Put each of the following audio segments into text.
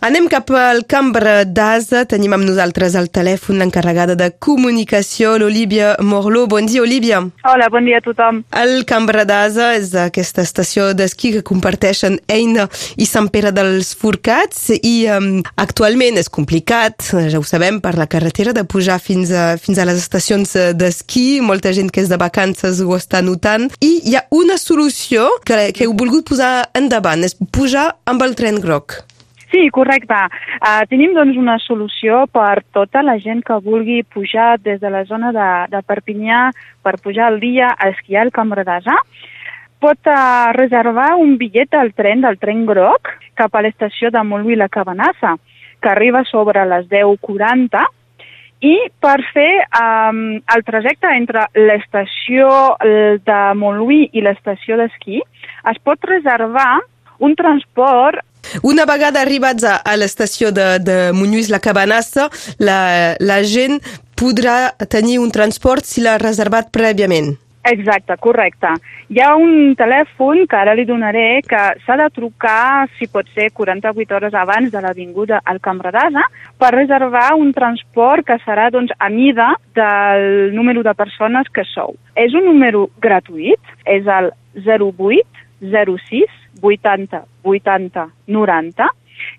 Anem cap al Cambra d'Asa. Tenim amb nosaltres al telèfon l'encarregada de comunicació, l'Olivia Morló. Bon dia, Olivia. Hola, bon dia a tothom. El Cambra d'Asa és aquesta estació d'esquí que comparteixen Eina i Sant Pere dels Forcats i um, actualment és complicat, ja ho sabem, per la carretera de pujar fins a, fins a les estacions d'esquí. Molta gent que és de vacances ho està notant. I hi ha una solució que, que heu volgut posar endavant, és pujar amb el tren groc. Sí, correcte. Uh, tenim doncs una solució per tota la gent que vulgui pujar des de la zona de, de Perpinyà per pujar al dia a esquiar al Camp d'Asa. Pot uh, reservar un bitllet al tren, del tren groc, cap a l'estació de Montluí la Cabanassa, que arriba sobre les 10.40 i per fer um, el trajecte entre l'estació de Montluí i l'estació d'esquí es pot reservar un transport una vegada arribats a, a l'estació de, de Muñuís la Cabanassa, la, la gent podrà tenir un transport si l'ha reservat prèviament. Exacte, correcte. Hi ha un telèfon que ara li donaré que s'ha de trucar, si pot ser, 48 hores abans de l'avinguda al Camp Redasa per reservar un transport que serà doncs, a mida del número de persones que sou. És un número gratuït, és el 08 06 80 80 90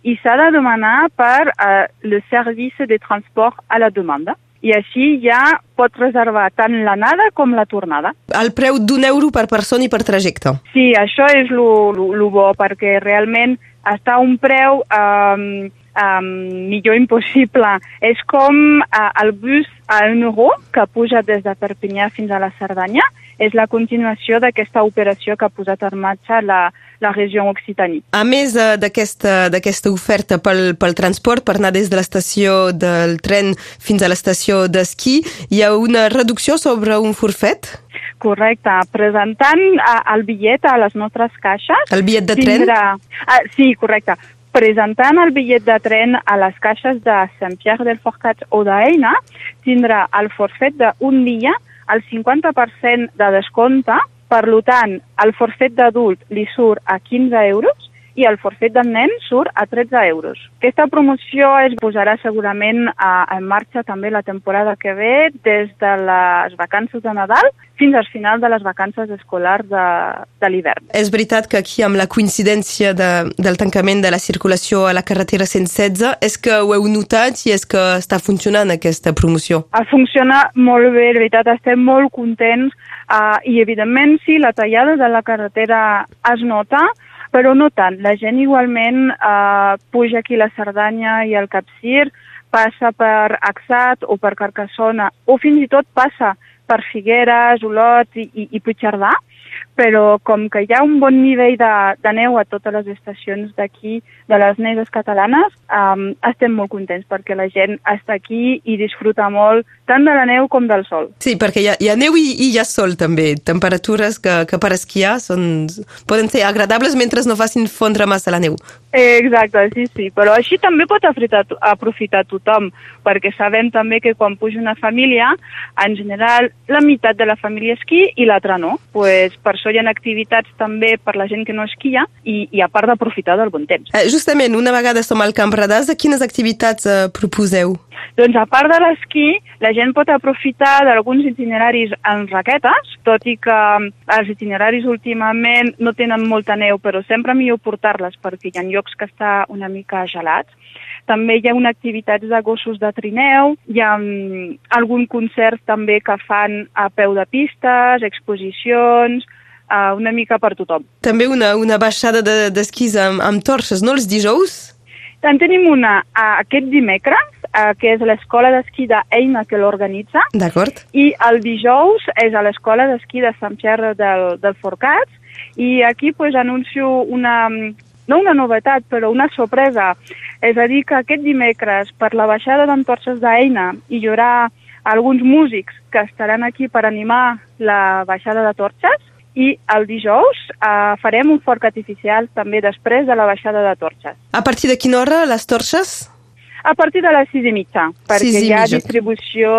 i s'ha de demanar per uh, le service de transport a la demanda i així ja pot reservar tant l'anada com la tornada. El preu d'un euro per persona i per trajecte. Sí, això és el bo, perquè realment està un preu um, um, millor impossible. És com uh, el bus a un euro que puja des de Perpinyà fins a la Cerdanya. És la continuació d'aquesta operació que ha posat en marxa la, la regió Occitanie. A més uh, d'aquesta oferta pel, pel transport, per anar des de l'estació del tren fins a l'estació d'esquí, hi ha una reducció sobre un forfet? Correcte. Presentant uh, el bitllet a les nostres caixes... El bitllet de tren? Tindrà... Uh, sí, correcte. Presentant el bitllet de tren a les caixes de Sant-Pierre del Forcat o d'Eina, tindrà el forfet d'un dia el 50% de descompte. Per tant, el forfet d'adult li surt a 15 euros i el forfet del nen surt a 13 euros. Aquesta promoció es posarà segurament a, en marxa també la temporada que ve des de les vacances de Nadal fins al final de les vacances escolars de, de l'hivern. És veritat que aquí amb la coincidència de, del tancament de la circulació a la carretera 116 és que ho heu notat i és que està funcionant aquesta promoció? Funciona molt bé, de veritat, estem molt contents uh, i evidentment sí, la tallada de la carretera es nota, però no tant. La gent igualment uh, puja aquí la Cerdanya i el Capcir, passa per Axat o per Carcassona, o fins i tot passa per Figueres, Olot i, i, i Puigcerdà, però com que hi ha un bon nivell de, de neu a totes les estacions d'aquí, de les neves catalanes, um, estem molt contents perquè la gent està aquí i disfruta molt tant de la neu com del sol. Sí, perquè hi ha, hi ha neu i, i hi ha sol també, temperatures que, que per esquiar són, poden ser agradables mentre no facin fondre massa la neu. Exacte, sí, sí, però així també pot aprofitar, aprofitar tothom, perquè sabem també que quan puja una família, en general la meitat de la família esquí i l'altra no. Pues, per això hi ha activitats també per la gent que no esquia i, i a part d'aprofitar del bon temps. Eh, justament, una vegada som al Camp Radàs, quines activitats eh, proposeu? Doncs a part de l'esquí, la gent pot aprofitar d'alguns itineraris en raquetes, tot i que mm, els itineraris últimament no tenen molta neu, però sempre millor portar-les perquè hi ha llocs que està una mica gelats. També hi ha una activitats de gossos de trineu, hi ha um, algun concert també que fan a peu de pistes, exposicions, uh, una mica per tothom. També una, una baixada d'esquís de, amb, amb torxes, no, els dijous? En tenim una uh, aquest dimecres, uh, que és l'escola d'esquí d'Eina que l'organitza. D'acord. I el dijous és a l'escola d'esquí de Sant Pierre del, del Forcats. I aquí pues, anuncio una, no una novetat, però una sorpresa. És a dir, que aquest dimecres, per la baixada d'entorxes d'Eina, hi haurà alguns músics que estaran aquí per animar la baixada de torxes i el dijous eh, farem un foc artificial també després de la baixada de torxes. A partir de quina hora les torxes? A partir de les sis i mitja, perquè i hi ha, mitja. distribució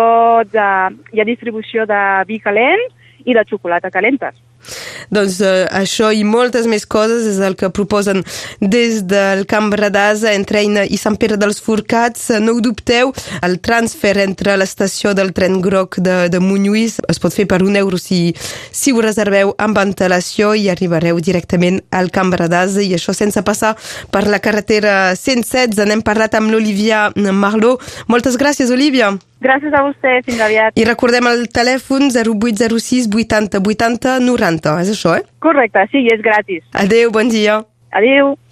de, hi ha distribució de vi calent i de xocolata calentes. Doncs eh, això i moltes més coses és el que proposen des del Camp Bradasa entre Eina i Sant Pere dels Forcats. No ho dubteu, el transfer entre l'estació del tren groc de, de Montlluís es pot fer per un euro si, si ho reserveu amb antelació i arribareu directament al Camp Bradasa i això sense passar per la carretera 116. N'hem parlat amb l'Olivia Marló. Moltes gràcies, Olivia. Gràcies a vostè, fins aviat. I recordem el telèfon 0806 80 80 90. És això, eh? Correcte, sí, és gratis. Adeu, bon dia. Adeu.